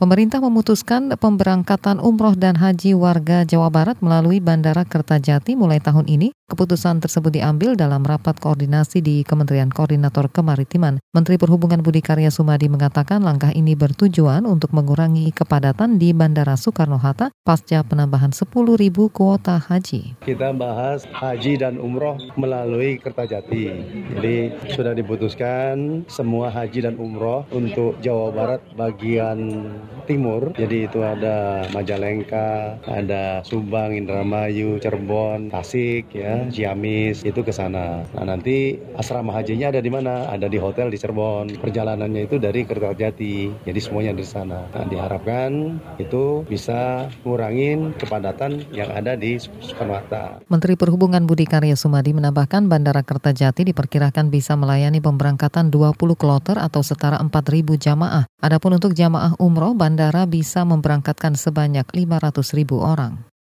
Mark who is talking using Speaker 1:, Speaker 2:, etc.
Speaker 1: Pemerintah memutuskan pemberangkatan umroh dan haji warga Jawa Barat melalui Bandara Kertajati mulai tahun ini. Keputusan tersebut diambil dalam rapat koordinasi di Kementerian Koordinator Kemaritiman. Menteri Perhubungan Budi Karya Sumadi mengatakan langkah ini bertujuan untuk mengurangi kepadatan di Bandara Soekarno-Hatta pasca penambahan 10.000 kuota haji.
Speaker 2: Kita bahas haji dan umroh melalui Kertajati. Jadi sudah diputuskan semua haji dan umroh untuk Jawa Barat bagian timur. Jadi itu ada Majalengka, ada Subang, Indramayu, Cirebon, Tasik ya Ciamis itu ke sana. Nah nanti asrama hajinya ada di mana? Ada di hotel di Cirebon. Perjalanannya itu dari Kertajati. Jadi semuanya di sana. Nah, diharapkan itu bisa ngurangin kepadatan yang ada di Soekarno Hatta.
Speaker 1: Menteri Perhubungan Budi Karya Sumadi menambahkan Bandara Kertajati diperkirakan bisa melayani pemberangkatan 20 kloter atau setara 4.000 jamaah. Adapun untuk jamaah umroh, bandara bisa memberangkatkan sebanyak 500.000 orang.